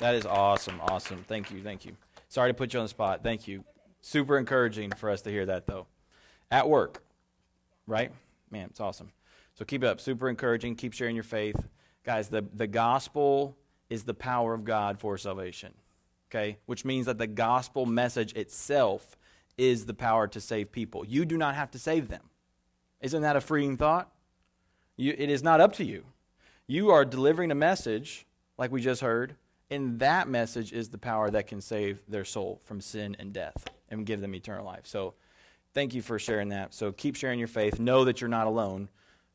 That is awesome. Awesome. Thank you. Thank you. Sorry to put you on the spot. Thank you. Super encouraging for us to hear that, though. At work, right? Man, it's awesome. So keep it up. Super encouraging. Keep sharing your faith. Guys, the, the gospel is the power of God for salvation. Okay? Which means that the gospel message itself is the power to save people. You do not have to save them. Isn't that a freeing thought? You, it is not up to you. You are delivering a message, like we just heard, and that message is the power that can save their soul from sin and death and give them eternal life. So, thank you for sharing that. So, keep sharing your faith. Know that you're not alone,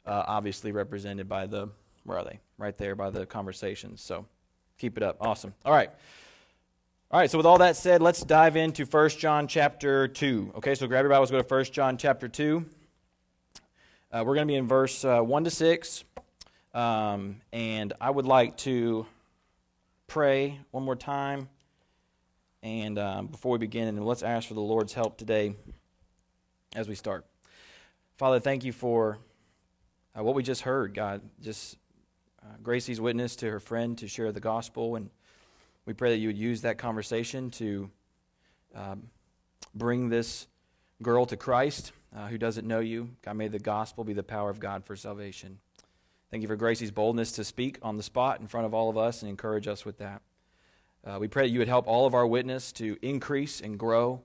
uh, obviously represented by the, where are they? Right there by the conversations. So, keep it up. Awesome. All right. All right, so with all that said, let's dive into 1 John chapter 2. Okay, so grab your Bibles, go to 1 John chapter 2. Uh, we're going to be in verse uh, 1 to 6. Um, and I would like to pray one more time. And um, before we begin, and let's ask for the Lord's help today as we start. Father, thank you for uh, what we just heard, God. Just uh, Gracie's witness to her friend to share the gospel and we pray that you would use that conversation to um, bring this girl to Christ uh, who doesn't know you. God, may the gospel be the power of God for salvation. Thank you for Gracie's boldness to speak on the spot in front of all of us and encourage us with that. Uh, we pray that you would help all of our witness to increase and grow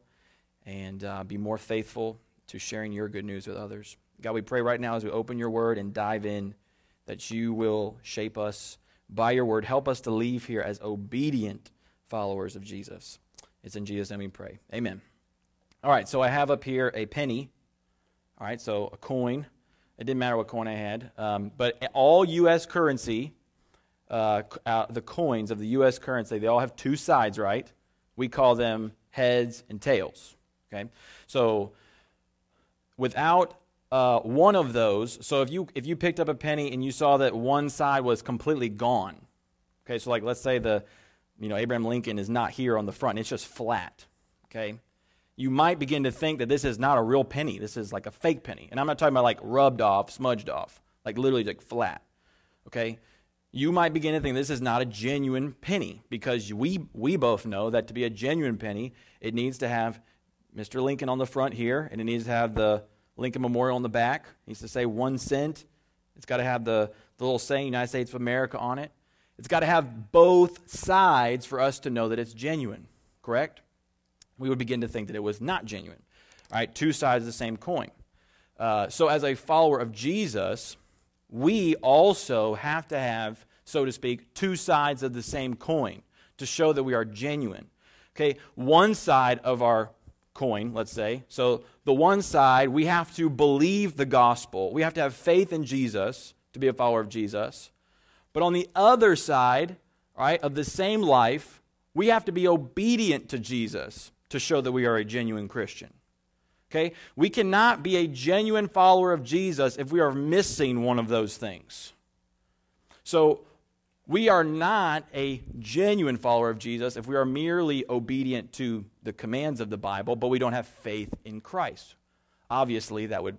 and uh, be more faithful to sharing your good news with others. God, we pray right now as we open your word and dive in that you will shape us by your word. Help us to leave here as obedient followers of Jesus. It's in Jesus' name we pray. Amen. All right, so I have up here a penny. All right, so a coin. It didn't matter what coin I had. Um, but all U.S. currency, uh, uh, the coins of the U.S. currency, they all have two sides, right? We call them heads and tails. Okay? So without uh, one of those, so if you if you picked up a penny and you saw that one side was completely gone, okay, so like let's say the you know Abraham Lincoln is not here on the front, it's just flat, okay, you might begin to think that this is not a real penny, this is like a fake penny, and I'm not talking about like rubbed off, smudged off, like literally like flat, okay. You might begin to think this is not a genuine penny because we we both know that to be a genuine penny, it needs to have Mr. Lincoln on the front here, and it needs to have the Lincoln Memorial on the back. It needs to say one cent. It's got to have the, the little saying United States of America on it. It's got to have both sides for us to know that it's genuine, correct? We would begin to think that it was not genuine. Right, two sides of the same coin. Uh, so, as a follower of Jesus, we also have to have, so to speak, two sides of the same coin to show that we are genuine. Okay, one side of our coin, let's say. So, the one side, we have to believe the gospel, we have to have faith in Jesus to be a follower of Jesus. But on the other side, right, of the same life, we have to be obedient to Jesus to show that we are a genuine Christian. Okay? We cannot be a genuine follower of Jesus if we are missing one of those things. So, we are not a genuine follower of Jesus if we are merely obedient to the commands of the Bible, but we don't have faith in Christ. Obviously, that would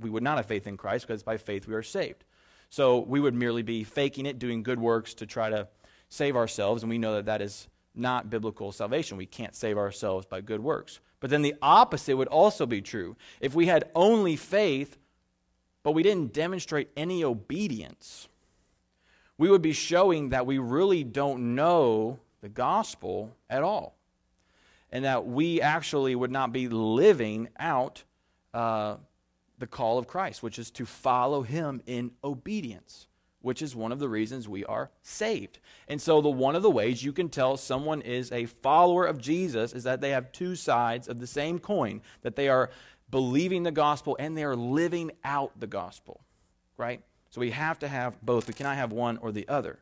we would not have faith in Christ because by faith we are saved. So we would merely be faking it, doing good works to try to save ourselves, and we know that that is not biblical salvation. We can't save ourselves by good works. But then the opposite would also be true. If we had only faith, but we didn't demonstrate any obedience, we would be showing that we really don't know the gospel at all. And that we actually would not be living out uh, the call of Christ, which is to follow him in obedience, which is one of the reasons we are saved. And so, the one of the ways you can tell someone is a follower of Jesus is that they have two sides of the same coin, that they are believing the gospel and they are living out the gospel, right? So we have to have both. We cannot have one or the other.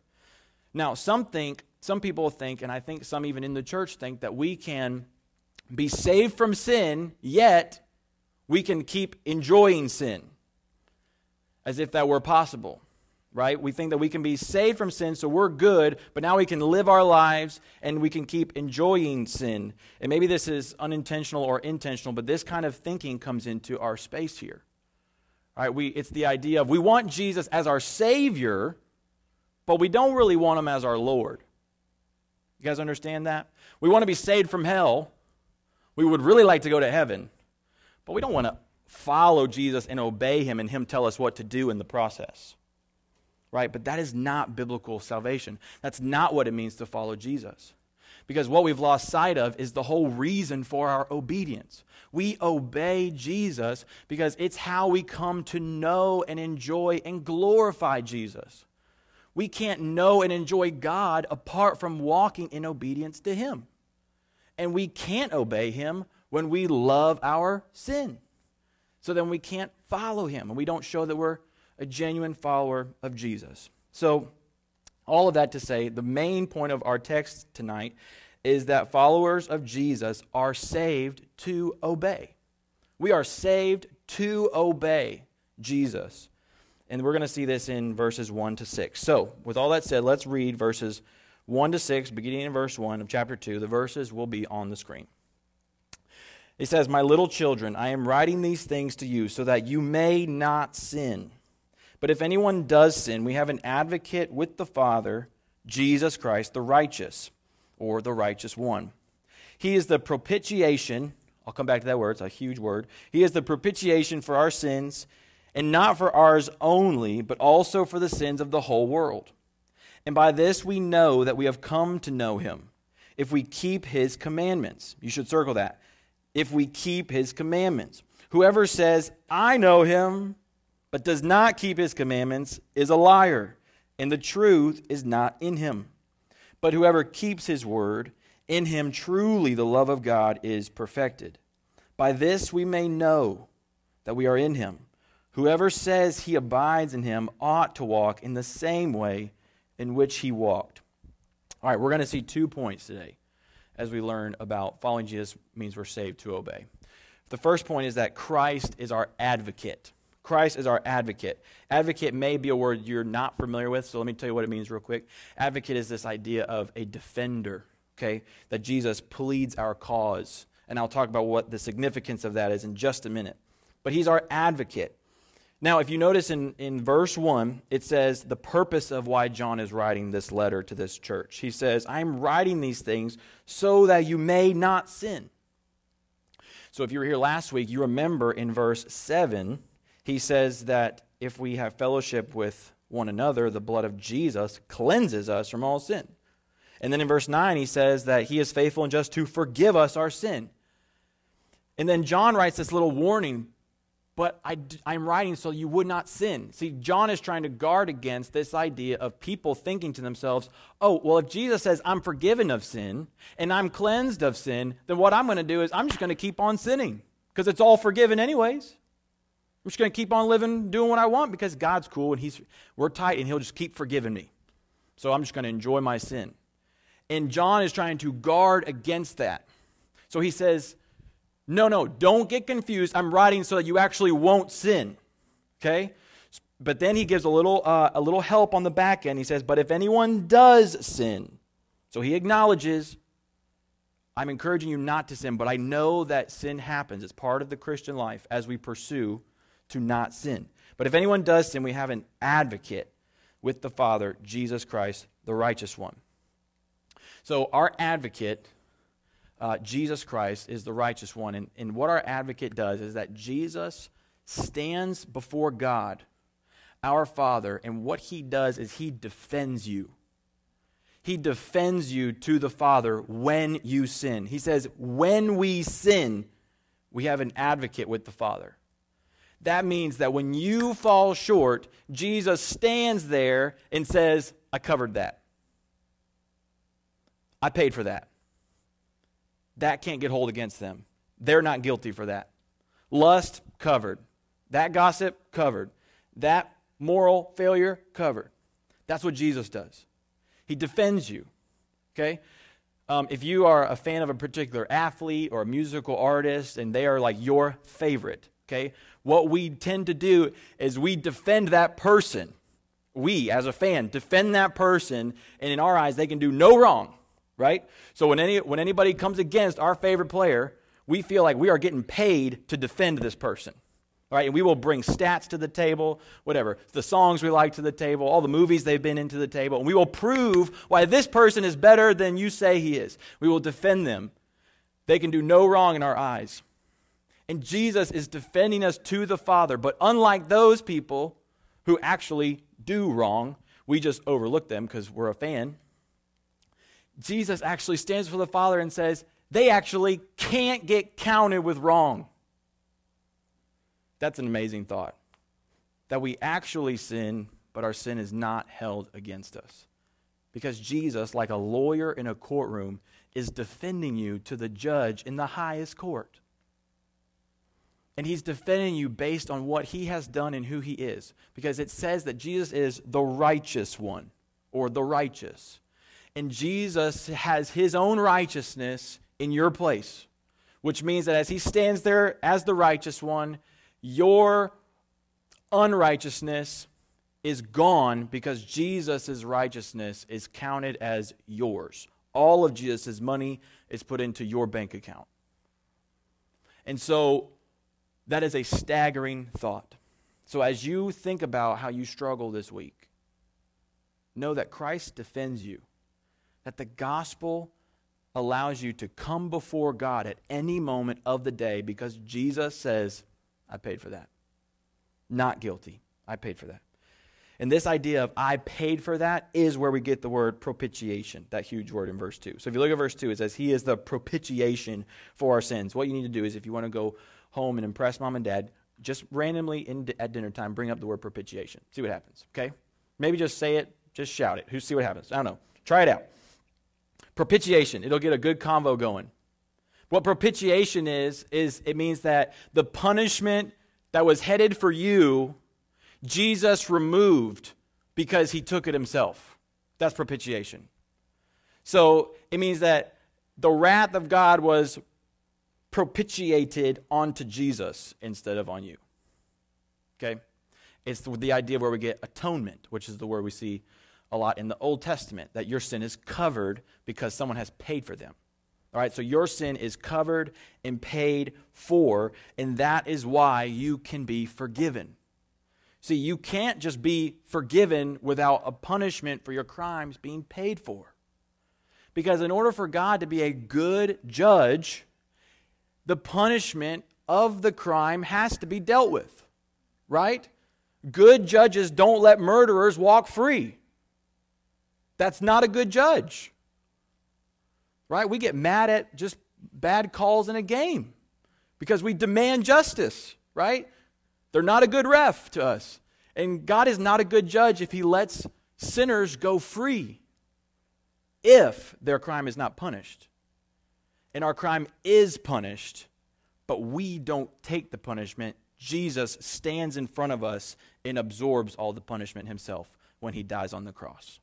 Now, some think, some people think, and I think some even in the church think that we can be saved from sin, yet we can keep enjoying sin. As if that were possible, right? We think that we can be saved from sin, so we're good, but now we can live our lives and we can keep enjoying sin. And maybe this is unintentional or intentional, but this kind of thinking comes into our space here. Right, we, it's the idea of we want Jesus as our Savior, but we don't really want Him as our Lord. You guys understand that? We want to be saved from hell. We would really like to go to heaven, but we don't want to follow Jesus and obey him and him tell us what to do in the process. Right? But that is not biblical salvation. That's not what it means to follow Jesus. Because what we've lost sight of is the whole reason for our obedience. We obey Jesus because it's how we come to know and enjoy and glorify Jesus. We can't know and enjoy God apart from walking in obedience to Him. And we can't obey Him when we love our sin. So then we can't follow Him and we don't show that we're a genuine follower of Jesus. So, all of that to say, the main point of our text tonight is that followers of Jesus are saved to obey. We are saved to obey Jesus. And we're going to see this in verses 1 to 6. So, with all that said, let's read verses 1 to 6, beginning in verse 1 of chapter 2. The verses will be on the screen. It says, My little children, I am writing these things to you so that you may not sin. But if anyone does sin, we have an advocate with the Father, Jesus Christ, the righteous, or the righteous one. He is the propitiation. I'll come back to that word, it's a huge word. He is the propitiation for our sins, and not for ours only, but also for the sins of the whole world. And by this we know that we have come to know him, if we keep his commandments. You should circle that. If we keep his commandments. Whoever says, I know him, but does not keep his commandments is a liar, and the truth is not in him. But whoever keeps his word, in him truly the love of God is perfected. By this we may know that we are in him. Whoever says he abides in him ought to walk in the same way in which he walked. All right, we're going to see two points today as we learn about following Jesus means we're saved to obey. The first point is that Christ is our advocate. Christ is our advocate. Advocate may be a word you're not familiar with, so let me tell you what it means real quick. Advocate is this idea of a defender, okay? That Jesus pleads our cause. And I'll talk about what the significance of that is in just a minute. But he's our advocate. Now, if you notice in, in verse 1, it says the purpose of why John is writing this letter to this church. He says, I'm writing these things so that you may not sin. So if you were here last week, you remember in verse 7 he says that if we have fellowship with one another, the blood of Jesus cleanses us from all sin. And then in verse 9, he says that he is faithful and just to forgive us our sin. And then John writes this little warning, but I, I'm writing so you would not sin. See, John is trying to guard against this idea of people thinking to themselves, oh, well, if Jesus says I'm forgiven of sin and I'm cleansed of sin, then what I'm going to do is I'm just going to keep on sinning because it's all forgiven anyways. I'm just going to keep on living, doing what I want because God's cool and he's, we're tight and He'll just keep forgiving me. So I'm just going to enjoy my sin. And John is trying to guard against that. So he says, No, no, don't get confused. I'm writing so that you actually won't sin. Okay? But then he gives a little, uh, a little help on the back end. He says, But if anyone does sin, so he acknowledges, I'm encouraging you not to sin, but I know that sin happens. It's part of the Christian life as we pursue to not sin. But if anyone does sin, we have an advocate with the Father, Jesus Christ, the righteous one. So our advocate, uh, Jesus Christ, is the righteous one. And, and what our advocate does is that Jesus stands before God, our Father, and what he does is he defends you. He defends you to the Father when you sin. He says, when we sin, we have an advocate with the Father. That means that when you fall short, Jesus stands there and says, I covered that. I paid for that. That can't get hold against them. They're not guilty for that. Lust, covered. That gossip, covered. That moral failure, covered. That's what Jesus does. He defends you. Okay? Um, if you are a fan of a particular athlete or a musical artist and they are like your favorite, okay, what we tend to do is we defend that person. We, as a fan, defend that person, and in our eyes, they can do no wrong, right? So when, any, when anybody comes against our favorite player, we feel like we are getting paid to defend this person. Right, and we will bring stats to the table, whatever, the songs we like to the table, all the movies they've been into the table, and we will prove why this person is better than you say he is. We will defend them. They can do no wrong in our eyes. And Jesus is defending us to the Father. But unlike those people who actually do wrong, we just overlook them because we're a fan. Jesus actually stands for the Father and says, they actually can't get counted with wrong. That's an amazing thought. That we actually sin, but our sin is not held against us. Because Jesus, like a lawyer in a courtroom, is defending you to the judge in the highest court. And he's defending you based on what he has done and who he is. Because it says that Jesus is the righteous one, or the righteous. And Jesus has his own righteousness in your place, which means that as he stands there as the righteous one, your unrighteousness is gone because Jesus' righteousness is counted as yours. All of Jesus' money is put into your bank account. And so that is a staggering thought. So as you think about how you struggle this week, know that Christ defends you, that the gospel allows you to come before God at any moment of the day because Jesus says, I paid for that. Not guilty. I paid for that. And this idea of I paid for that is where we get the word propitiation, that huge word in verse 2. So if you look at verse 2, it says, He is the propitiation for our sins. What you need to do is if you want to go home and impress mom and dad, just randomly in, at dinner time, bring up the word propitiation. See what happens, okay? Maybe just say it, just shout it. Who see what happens? I don't know. Try it out. Propitiation. It'll get a good convo going. What propitiation is, is it means that the punishment that was headed for you, Jesus removed because he took it himself. That's propitiation. So it means that the wrath of God was propitiated onto Jesus instead of on you. Okay? It's the, idea where we get atonement, which is the word we see a lot in the Old Testament, that your sin is covered because someone has paid for them. All right, so your sin is covered and paid for, and that is why you can be forgiven. See, you can't just be forgiven without a punishment for your crimes being paid for. Because in order for God to be a good judge, the punishment of the crime has to be dealt with, right? Good judges don't let murderers walk free. That's not a good judge. Right? We get mad at just bad calls in a game because we demand justice, right? They're not a good ref to us. And God is not a good judge if he lets sinners go free if their crime is not punished. And our crime is punished, but we don't take the punishment. Jesus stands in front of us and absorbs all the punishment himself when he dies on the cross.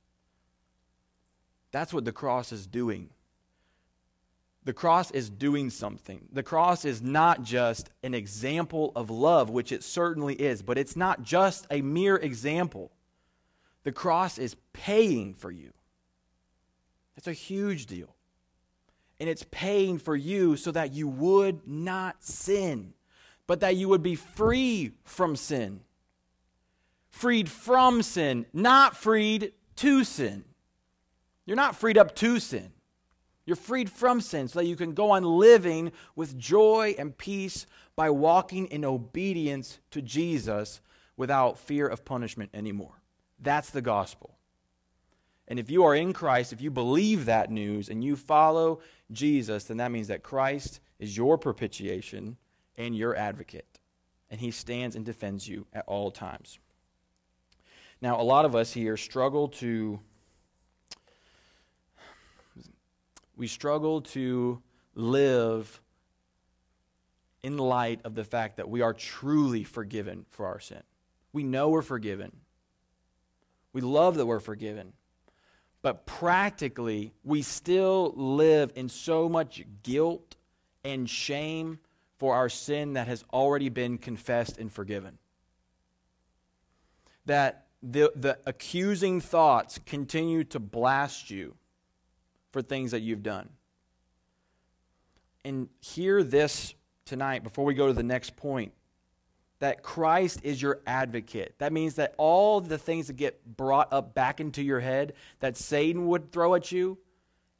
That's what the cross is doing. The cross is doing something. The cross is not just an example of love, which it certainly is, but it's not just a mere example. The cross is paying for you. That's a huge deal. And it's paying for you so that you would not sin, but that you would be free from sin. Freed from sin, not freed to sin. You're not freed up to sin. You're freed from sin so that you can go on living with joy and peace by walking in obedience to Jesus without fear of punishment anymore. That's the gospel. And if you are in Christ, if you believe that news and you follow Jesus, then that means that Christ is your propitiation and your advocate. And he stands and defends you at all times. Now, a lot of us here struggle to we struggle to live in light of the fact that we are truly forgiven for our sin. We know we're forgiven. We love that we're forgiven. But practically, we still live in so much guilt and shame for our sin that has already been confessed and forgiven. That the, the accusing thoughts continue to blast you for things that you've done. And hear this tonight before we go to the next point that Christ is your advocate. That means that all the things that get brought up back into your head that Satan would throw at you,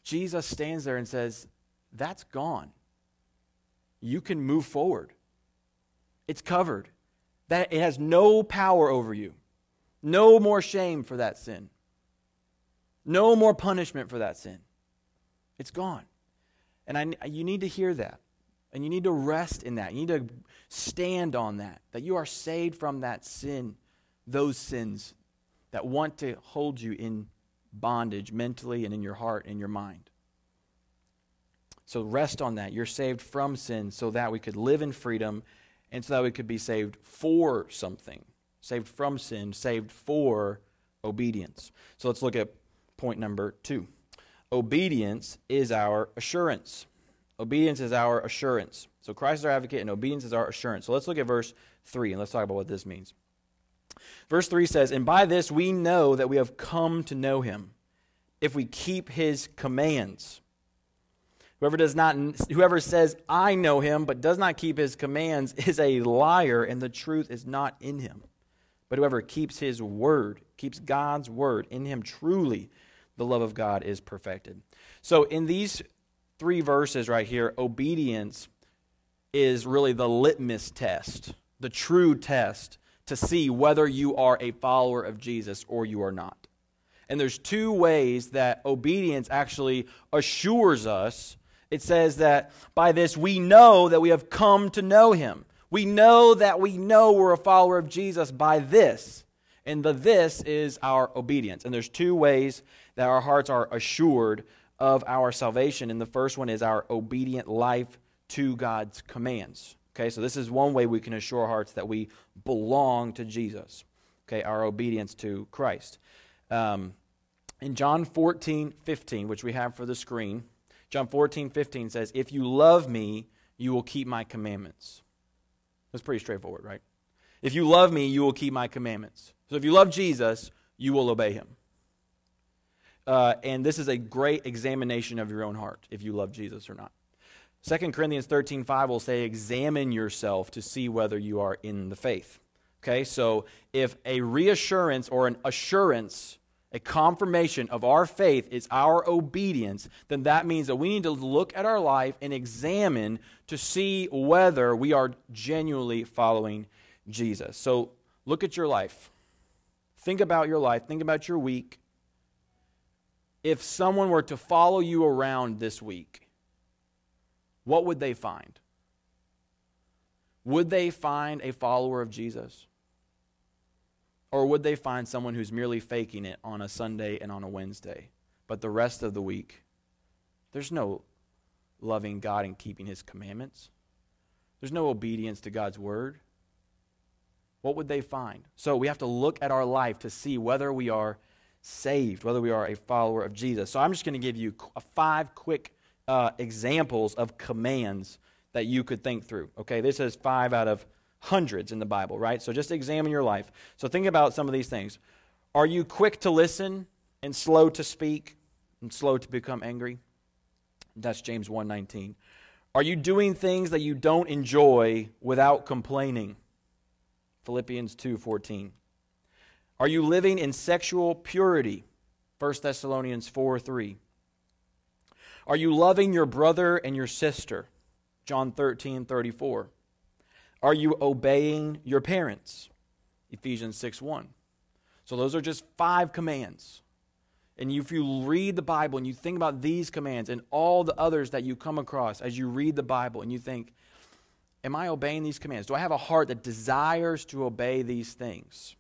Jesus stands there and says, That's gone. You can move forward. It's covered. That it has no power over you. No more shame for that sin. No more punishment for that sin. It's gone. And I, you need to hear that. And you need to rest in that. You need to stand on that. That you are saved from that sin, those sins that want to hold you in bondage mentally and in your heart and your mind. So rest on that. You're saved from sin so that we could live in freedom and so that we could be saved for something. Saved from sin, saved for obedience. So let's look at point number two. Obedience is our assurance. Obedience is our assurance. So Christ is our advocate, and obedience is our assurance. So let's look at verse 3 and let's talk about what this means. Verse 3 says, And by this we know that we have come to know him, if we keep his commands. Whoever does not whoever says I know him but does not keep his commands is a liar and the truth is not in him. But whoever keeps his word, keeps God's word in him truly the love of God is perfected. So in these three verses right here, obedience is really the litmus test, the true test to see whether you are a follower of Jesus or you are not. And there's two ways that obedience actually assures us. It says that by this we know that we have come to know him. We know that we know we're a follower of Jesus by this. And the this is our obedience. And there's two ways that our hearts are assured of our salvation. And the first one is our obedient life to God's commands. Okay, so this is one way we can assure hearts that we belong to Jesus. Okay, our obedience to Christ. Um, in John 14, 15, which we have for the screen, John 14, 15 says, If you love me, you will keep my commandments. That's pretty straightforward, right? If you love me, you will keep my commandments. So if you love Jesus, you will obey him. Uh, and this is a great examination of your own heart, if you love Jesus or not. 2 Corinthians 13 5 will say, Examine yourself to see whether you are in the faith. Okay, so if a reassurance or an assurance, a confirmation of our faith is our obedience, then that means that we need to look at our life and examine to see whether we are genuinely following Jesus. So look at your life. Think about your life. Think about your week if someone were to follow you around this week, what would they find? Would they find a follower of Jesus? Or would they find someone who's merely faking it on a Sunday and on a Wednesday? But the rest of the week, there's no loving God and keeping his commandments. There's no obedience to God's word. What would they find? So we have to look at our life to see whether we are saved, whether we are a follower of Jesus. So I'm just going to give you five quick uh, examples of commands that you could think through. Okay, this is five out of hundreds in the Bible, right? So just examine your life. So think about some of these things. Are you quick to listen and slow to speak and slow to become angry? That's James 1:19. Are you doing things that you don't enjoy without complaining? Philippians 2:14. Are you living in sexual purity? 1 Thessalonians 4 3. Are you loving your brother and your sister? John 13 34. Are you obeying your parents? Ephesians 6 1. So those are just five commands. And if you read the Bible and you think about these commands and all the others that you come across as you read the Bible and you think, Am I obeying these commands? Do I have a heart that desires to obey these things?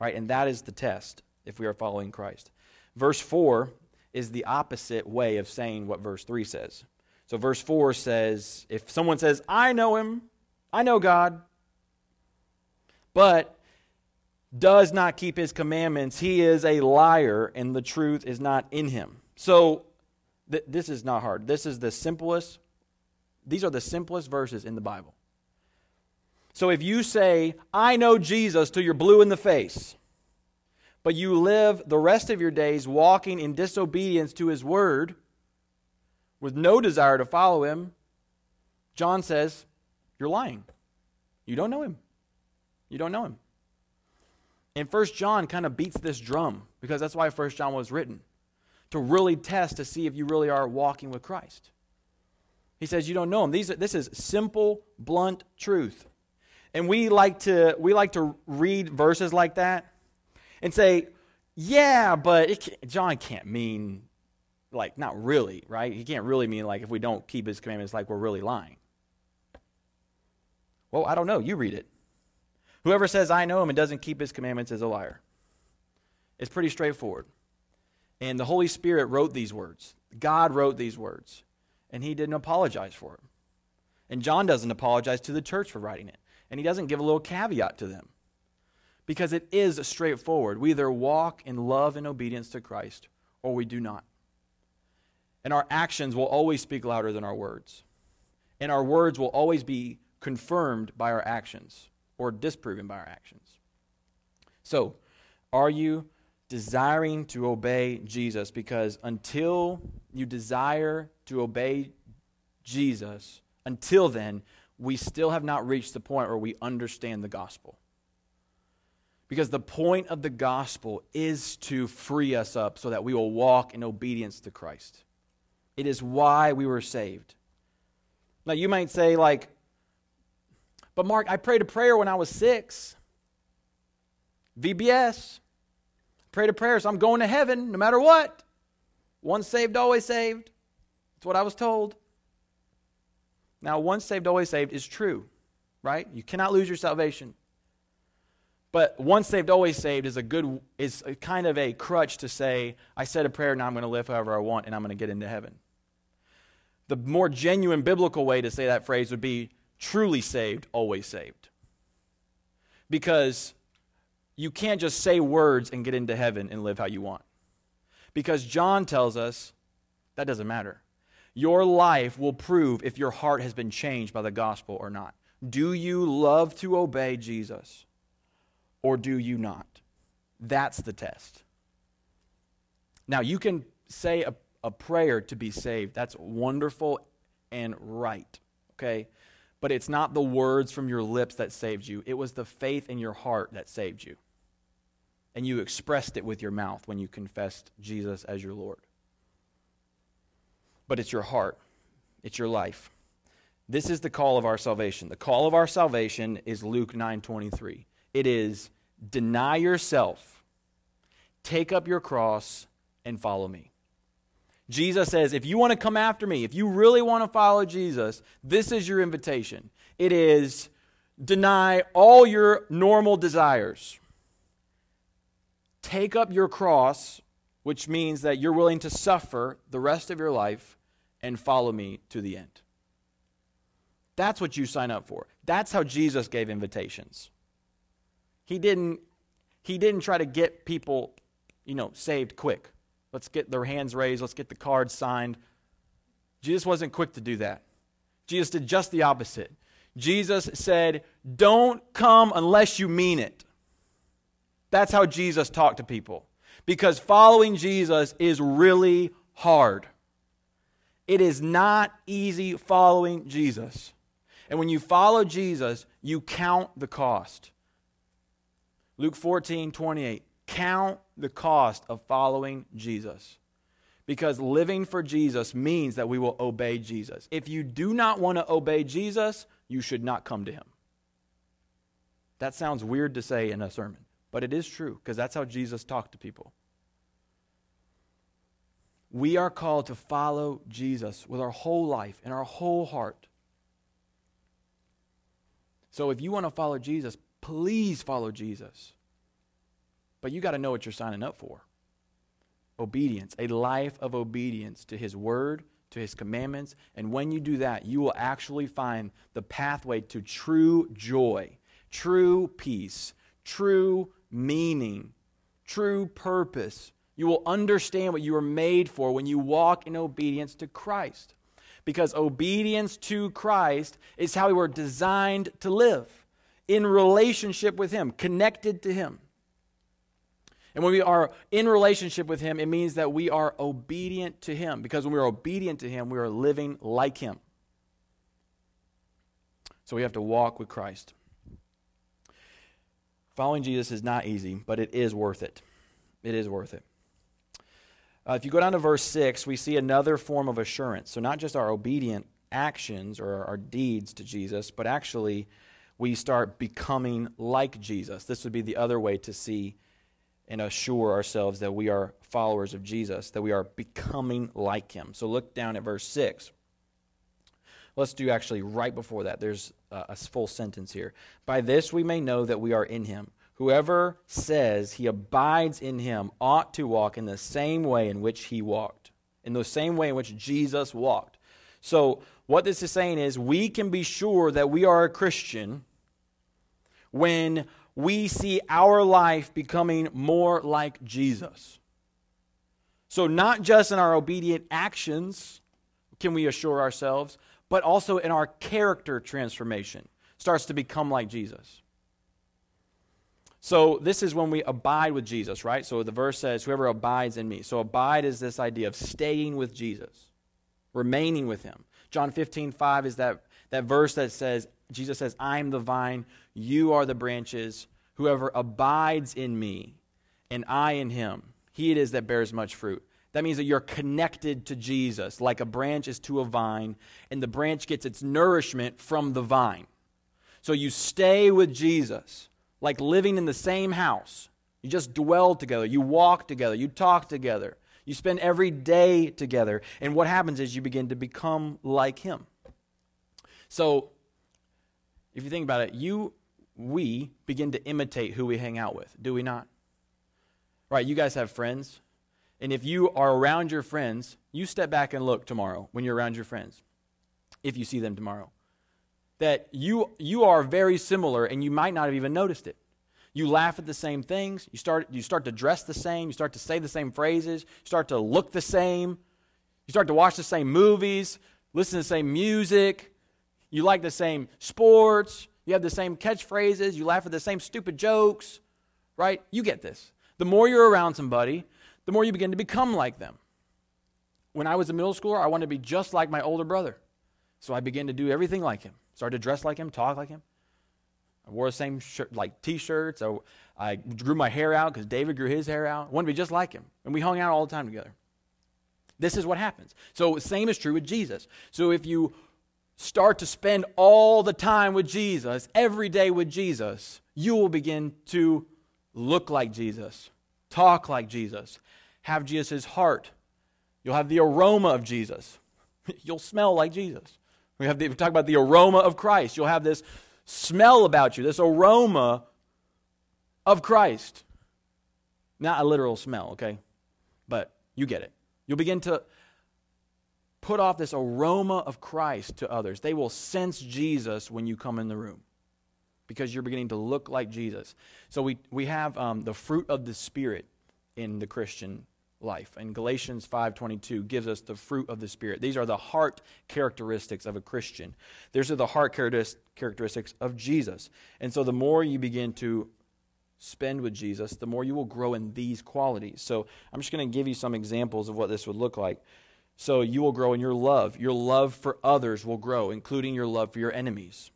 Right? And that is the test if we are following Christ. Verse 4 is the opposite way of saying what verse 3 says. So verse 4 says, if someone says, I know him, I know God, but does not keep his commandments, he is a liar and the truth is not in him. So th- this is not hard. This is the simplest, these are the simplest verses in the Bible. So if you say, I know Jesus till you're blue in the face, but you live the rest of your days walking in disobedience to his word with no desire to follow him, John says, You're lying. You don't know him. You don't know him. And First John kind of beats this drum because that's why First John was written to really test to see if you really are walking with Christ. He says you don't know him. These, this is simple, blunt truth. And we like to we like to read verses like that and say, "Yeah, but can, John can't mean like not really, right? He can't really mean like if we don't keep his commandments like we're really lying." Well, I don't know. You read it. Whoever says I know him and doesn't keep his commandments is a liar. It's pretty straightforward. And the Holy Spirit wrote these words. God wrote these words, and he didn't apologize for it. And John doesn't apologize to the church for writing it. And he doesn't give a little caveat to them. Because it is straightforward. We either walk in love and obedience to Christ or we do not. And our actions will always speak louder than our words. And our words will always be confirmed by our actions or disproven by our actions. So, are you desiring to obey Jesus? Because until you desire to obey Jesus, until then, we still have not reached the point where we understand the gospel. Because the point of the gospel is to free us up so that we will walk in obedience to Christ. It is why we were saved. Now, you might say, like, but Mark, I prayed a prayer when I was six. VBS. Prayed a prayer, so I'm going to heaven no matter what. Once saved, always saved. That's what I was told. Now, once saved, always saved is true, right? You cannot lose your salvation. But once saved, always saved is a good is a kind of a crutch to say, I said a prayer, now I'm going to live however I want, and I'm going to get into heaven. The more genuine biblical way to say that phrase would be truly saved, always saved. Because you can't just say words and get into heaven and live how you want. Because John tells us that doesn't matter. Your life will prove if your heart has been changed by the gospel or not. Do you love to obey Jesus or do you not? That's the test. Now, you can say a, a prayer to be saved. That's wonderful and right. Okay? But it's not the words from your lips that saved you, it was the faith in your heart that saved you. And you expressed it with your mouth when you confessed Jesus as your Lord. But it's your heart, it's your life. This is the call of our salvation. The call of our salvation is Luke 9:23. It is deny yourself, take up your cross and follow me. Jesus says, if you want to come after me, if you really want to follow Jesus, this is your invitation. It is deny all your normal desires. Take up your cross, which means that you're willing to suffer the rest of your life and follow me to the end. That's what you sign up for. That's how Jesus gave invitations. He didn't he didn't try to get people, you know, saved quick. Let's get their hands raised. Let's get the cards signed. Jesus wasn't quick to do that. Jesus did just the opposite. Jesus said, Don't come unless you mean it. That's how Jesus talked to people. Because following Jesus is really hard. It is not easy following Jesus. And when you follow Jesus, you count the cost. Luke 14, 28. Count the cost of following Jesus. Because living for Jesus means that we will obey Jesus. If you do not want to obey Jesus, you should not come to him. That sounds weird to say in a sermon, but it is true because that's how Jesus talked to people. We are called to follow Jesus with our whole life and our whole heart. So if you want to follow Jesus, please follow Jesus. But you got to know what you're signing up for obedience, a life of obedience to His Word, to His commandments. And when you do that, you will actually find the pathway to true joy, true peace, true meaning, true purpose. You will understand what you are made for when you walk in obedience to Christ. Because obedience to Christ is how we were designed to live in relationship with Him, connected to Him. And when we are in relationship with Him, it means that we are obedient to Him. Because when we are obedient to Him, we are living like Him. So we have to walk with Christ. Following Jesus is not easy, but it is worth it. It is worth it. Uh, if you go down to verse 6, we see another form of assurance. So, not just our obedient actions or our deeds to Jesus, but actually we start becoming like Jesus. This would be the other way to see and assure ourselves that we are followers of Jesus, that we are becoming like him. So, look down at verse 6. Let's do actually right before that. There's a full sentence here. By this we may know that we are in him. Whoever says he abides in him ought to walk in the same way in which he walked, in the same way in which Jesus walked. So, what this is saying is we can be sure that we are a Christian when we see our life becoming more like Jesus. So, not just in our obedient actions can we assure ourselves, but also in our character transformation starts to become like Jesus. So, this is when we abide with Jesus, right? So, the verse says, Whoever abides in me. So, abide is this idea of staying with Jesus, remaining with him. John 15, 5 is that, that verse that says, Jesus says, I'm the vine, you are the branches. Whoever abides in me, and I in him, he it is that bears much fruit. That means that you're connected to Jesus, like a branch is to a vine, and the branch gets its nourishment from the vine. So you stay with Jesus, like living in the same house. You just dwell together, you walk together, you talk together, you spend every day together. And what happens is you begin to become like Him. So, if you think about it, you, we begin to imitate who we hang out with, do we not? Right, you guys have friends. And if you are around your friends, you step back and look tomorrow when you're around your friends, if you see them tomorrow. That you, you are very similar and you might not have even noticed it. You laugh at the same things. You start, you start to dress the same. You start to say the same phrases. You start to look the same. You start to watch the same movies, listen to the same music. You like the same sports. You have the same catchphrases. You laugh at the same stupid jokes, right? You get this. The more you're around somebody, the more you begin to become like them. When I was a middle schooler, I wanted to be just like my older brother. So I began to do everything like him. Started to dress like him, talk like him. I wore the same shirt, like t-shirts. I, I grew my hair out because David grew his hair out. I wanted to be just like him. And we hung out all the time together. This is what happens. So same is true with Jesus. So if you start to spend all the time with Jesus, every day with Jesus, you will begin to look like Jesus, talk like Jesus, have Jesus' heart. You'll have the aroma of Jesus. You'll smell like Jesus. We have the, we talk about the aroma of Christ. You'll have this smell about you, this aroma of Christ. Not a literal smell, okay? But you get it. You'll begin to put off this aroma of Christ to others. They will sense Jesus when you come in the room because you're beginning to look like Jesus. So we, we have um, the fruit of the Spirit in the Christian life. And Galatians 5:22 gives us the fruit of the spirit. These are the heart characteristics of a Christian. These are the heart characteristics of Jesus. And so the more you begin to spend with Jesus, the more you will grow in these qualities. So I'm just going to give you some examples of what this would look like. So you will grow in your love. Your love for others will grow, including your love for your enemies.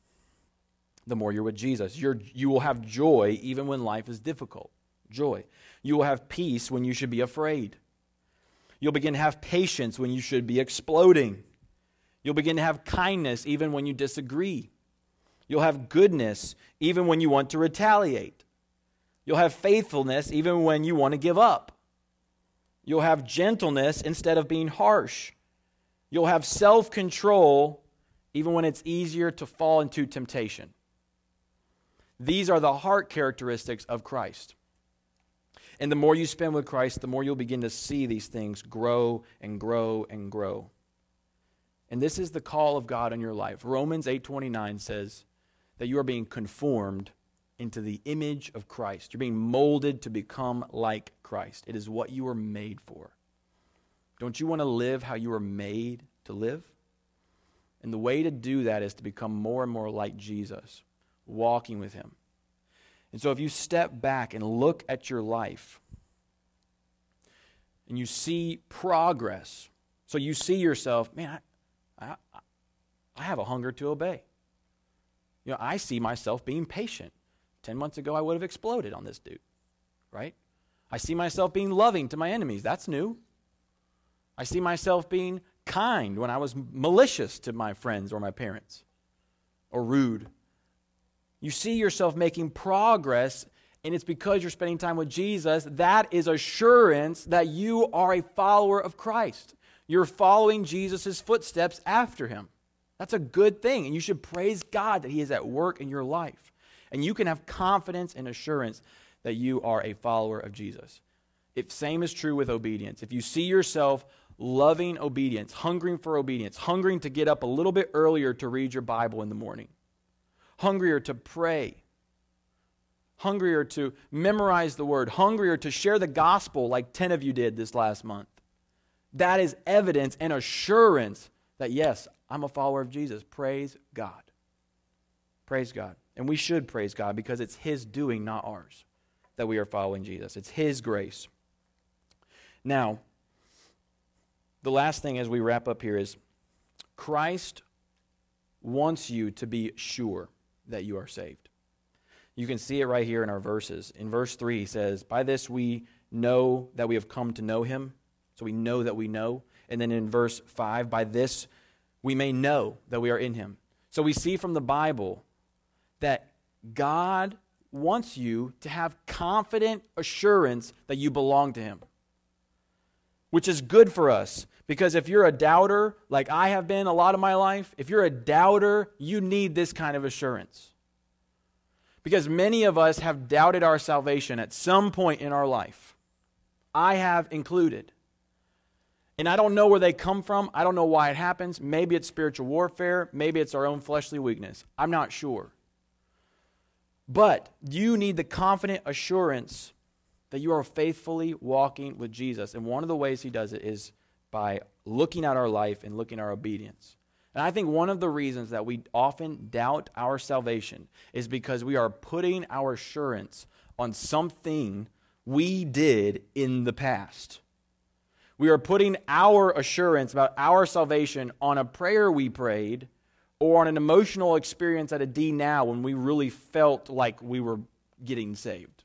The more you're with Jesus, you you will have joy even when life is difficult. Joy. You will have peace when you should be afraid. You'll begin to have patience when you should be exploding. You'll begin to have kindness even when you disagree. You'll have goodness even when you want to retaliate. You'll have faithfulness even when you want to give up. You'll have gentleness instead of being harsh. You'll have self control even when it's easier to fall into temptation. These are the heart characteristics of Christ. And the more you spend with Christ, the more you'll begin to see these things grow and grow and grow. And this is the call of God in your life. Romans 8:29 says that you are being conformed into the image of Christ. You're being molded to become like Christ. It is what you were made for. Don't you want to live how you were made to live? And the way to do that is to become more and more like Jesus, walking with him. And so if you step back and look at your life and you see progress, so you see yourself, man, I, I, I have a hunger to obey. You know, I see myself being patient, 10 months ago, I would have exploded on this dude, right? I see myself being loving to my enemies. That's new. I see myself being kind when I was malicious to my friends or my parents or rude. You see yourself making progress, and it's because you're spending time with Jesus. That is assurance that you are a follower of Christ. You're following Jesus' footsteps after him. That's a good thing, and you should praise God that He is at work in your life. And you can have confidence and assurance that you are a follower of Jesus. If same is true with obedience. If you see yourself loving obedience, hungering for obedience, hungering to get up a little bit earlier to read your Bible in the morning, hungrier to pray, hungrier to memorize the word, hungrier to share the gospel like 10 of you did this last month. That is evidence and assurance that yes, I'm a follower of Jesus. Praise God. Praise God. And we should praise God because it's His doing, not ours, that we are following Jesus. It's His grace. Now, the last thing as we wrap up here is Christ wants you to be sure that you are saved. You can see it right here in our verses. In verse 3, he says, By this we know that we have come to know him. So we know that we know. And then in verse 5, by this we may know that we are in him. So we see from the Bible that God wants you to have confident assurance that you belong to him, which is good for us. Because if you're a doubter, like I have been a lot of my life, if you're a doubter, you need this kind of assurance. Because many of us have doubted our salvation at some point in our life. I have included. And I don't know where they come from. I don't know why it happens. Maybe it's spiritual warfare. Maybe it's our own fleshly weakness. I'm not sure. But you need the confident assurance that you are faithfully walking with Jesus. And one of the ways he does it is by looking at our life and looking at our obedience. And I think one of the reasons that we often doubt our salvation is because we are putting our assurance on something we did in the past. We are putting our assurance about our salvation on a prayer we prayed or on an emotional experience at a DNow when we really felt like we were getting saved.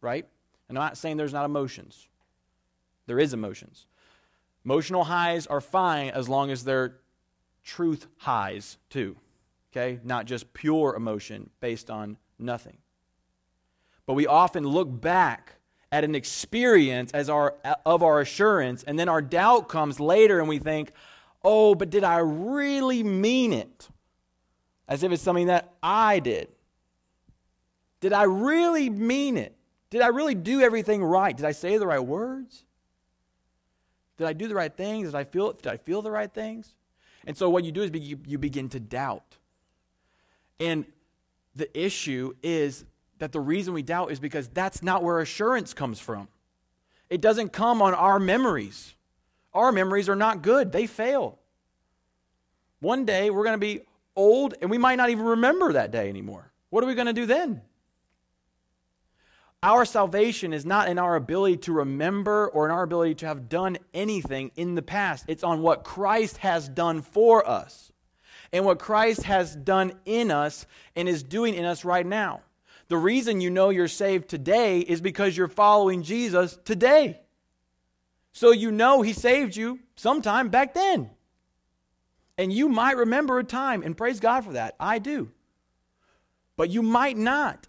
Right? And I'm not saying there's not emotions. There is emotions. Emotional highs are fine as long as they're truth highs too. Okay? Not just pure emotion based on nothing. But we often look back at an experience as our of our assurance and then our doubt comes later and we think oh but did i really mean it as if it's something that i did did i really mean it did i really do everything right did i say the right words did i do the right things did i feel did i feel the right things and so what you do is you begin to doubt and the issue is that the reason we doubt is because that's not where assurance comes from. It doesn't come on our memories. Our memories are not good, they fail. One day we're going to be old and we might not even remember that day anymore. What are we going to do then? Our salvation is not in our ability to remember or in our ability to have done anything in the past. It's on what Christ has done for us and what Christ has done in us and is doing in us right now. The reason you know you're saved today is because you're following Jesus today. So you know he saved you sometime back then. And you might remember a time, and praise God for that. I do. But you might not.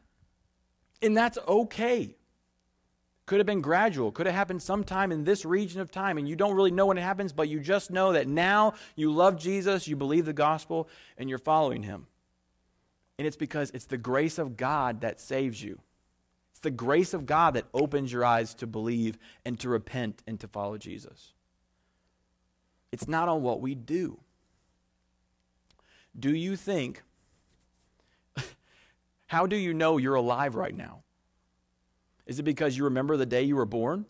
And that's okay. Could have been gradual, could have happened sometime in this region of time, and you don't really know when it happens, but you just know that now you love Jesus, you believe the gospel, and you're following him. And it's because it's the grace of God that saves you. It's the grace of God that opens your eyes to believe and to repent and to follow Jesus. It's not on what we do. Do you think, how do you know you're alive right now? Is it because you remember the day you were born?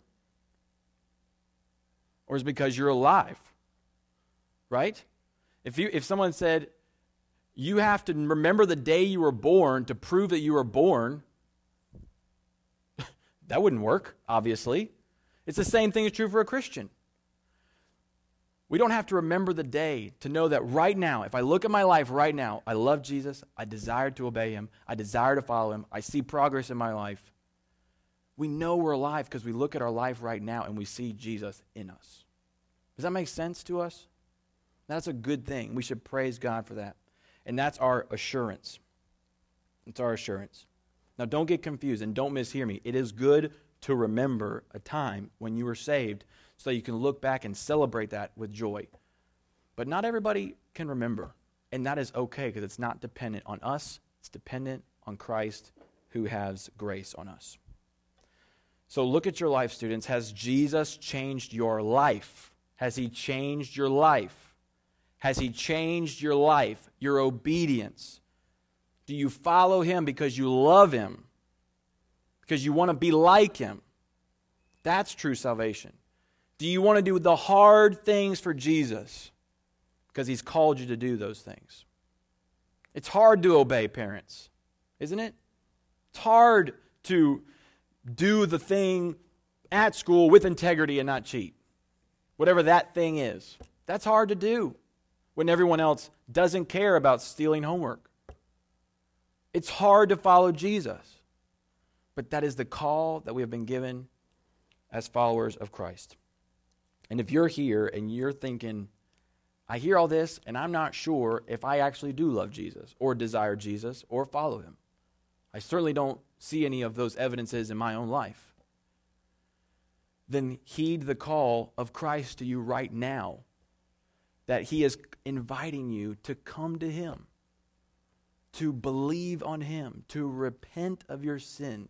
Or is it because you're alive? Right? If, you, if someone said, you have to remember the day you were born to prove that you were born. that wouldn't work, obviously. It's the same thing is true for a Christian. We don't have to remember the day to know that right now, if I look at my life right now, I love Jesus, I desire to obey him, I desire to follow him, I see progress in my life. We know we're alive because we look at our life right now and we see Jesus in us. Does that make sense to us? That's a good thing. We should praise God for that. And that's our assurance. It's our assurance. Now, don't get confused and don't mishear me. It is good to remember a time when you were saved so you can look back and celebrate that with joy. But not everybody can remember, and that is okay because it's not dependent on us, it's dependent on Christ who has grace on us. So look at your life, students. Has Jesus changed your life? Has he changed your life? Has he changed your life, your obedience? Do you follow him because you love him? Because you want to be like him? That's true salvation. Do you want to do the hard things for Jesus? Because he's called you to do those things. It's hard to obey parents, isn't it? It's hard to do the thing at school with integrity and not cheat. Whatever that thing is. That's hard to do when everyone else doesn't care about stealing homework. It's hard to follow Jesus. But that is the call that we have been given as followers of Christ. And if you're here and you're thinking, I hear all this and I'm not sure if I actually do love Jesus or desire Jesus or follow him, I certainly don't see any of those evidences in my own life, then heed the call of Christ to you right now that he is inviting you to come to him, to believe on him, to repent of your sin.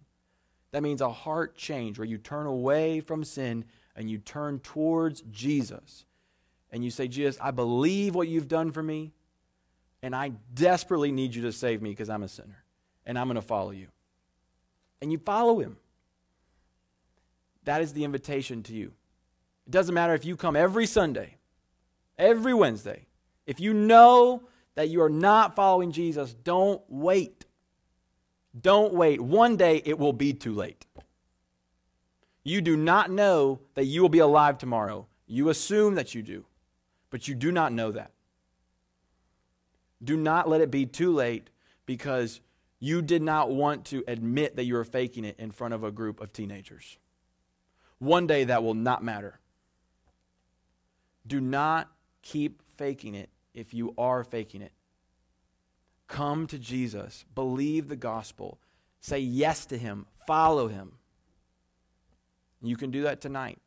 That means a heart change where you turn away from sin and you turn towards Jesus and you say, Jesus, I believe what you've done for me, and I desperately need you to save me because I'm a sinner, and I'm going to follow you. And you follow him. That is the invitation to you. It doesn't matter if you come every Sunday, every Wednesday. If you know that you are not following Jesus, don't wait. Don't wait. One day it will be too late. You do not know that you will be alive tomorrow. You assume that you do, but you do not know that. Do not let it be too late because you did not want to admit that you were faking it in front of a group of teenagers. One day that will not matter. Do not keep faking it if you are faking it. Come to Jesus, believe the gospel, say yes to him, follow him. You can do that tonight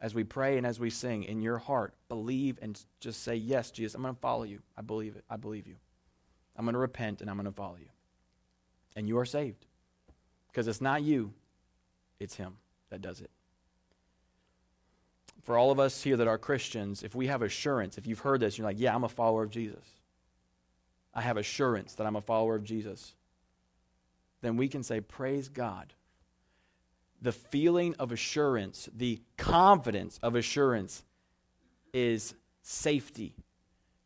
as we pray and as we sing in your heart. Believe and just say, Yes, Jesus, I'm going to follow you. I believe it. I believe you. I'm going to repent and I'm going to follow you. And you are saved. Because it's not you, it's Him that does it. For all of us here that are Christians, if we have assurance, if you've heard this, you're like, Yeah, I'm a follower of Jesus. I have assurance that I'm a follower of Jesus. Then we can say, Praise God the feeling of assurance, the confidence of assurance is safety.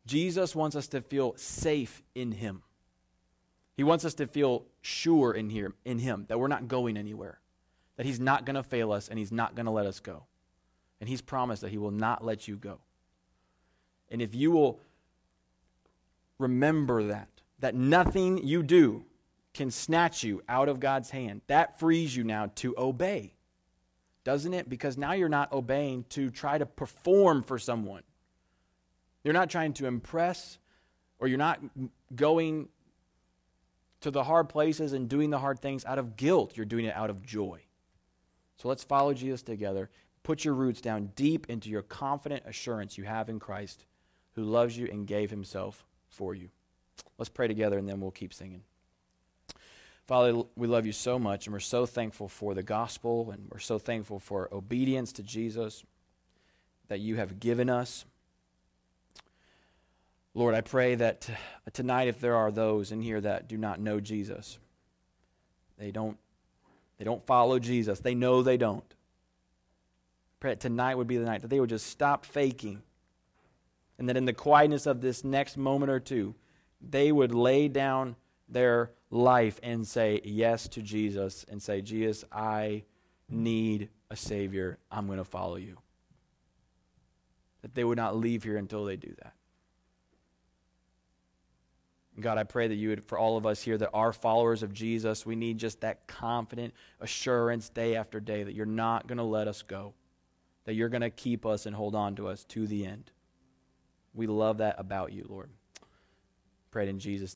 Jesus wants us to feel safe in him. He wants us to feel sure in here in him that we're not going anywhere. That he's not going to fail us and he's not going to let us go. And he's promised that he will not let you go. And if you will remember that that nothing you do can snatch you out of God's hand. That frees you now to obey, doesn't it? Because now you're not obeying to try to perform for someone. You're not trying to impress, or you're not going to the hard places and doing the hard things out of guilt. You're doing it out of joy. So let's follow Jesus together. Put your roots down deep into your confident assurance you have in Christ who loves you and gave himself for you. Let's pray together and then we'll keep singing. Father, we love you so much, and we're so thankful for the gospel, and we're so thankful for obedience to Jesus that you have given us. Lord, I pray that tonight, if there are those in here that do not know Jesus, they don't, they don't follow Jesus, they know they don't. Pray that tonight would be the night that they would just stop faking, and that in the quietness of this next moment or two, they would lay down their life and say yes to Jesus and say, Jesus, I need a Savior. I'm going to follow you. that they would not leave here until they do that. God, I pray that you would, for all of us here that are followers of Jesus, we need just that confident assurance day after day that you're not going to let us go, that you're going to keep us and hold on to us to the end. We love that about you, Lord. Pray in Jesus'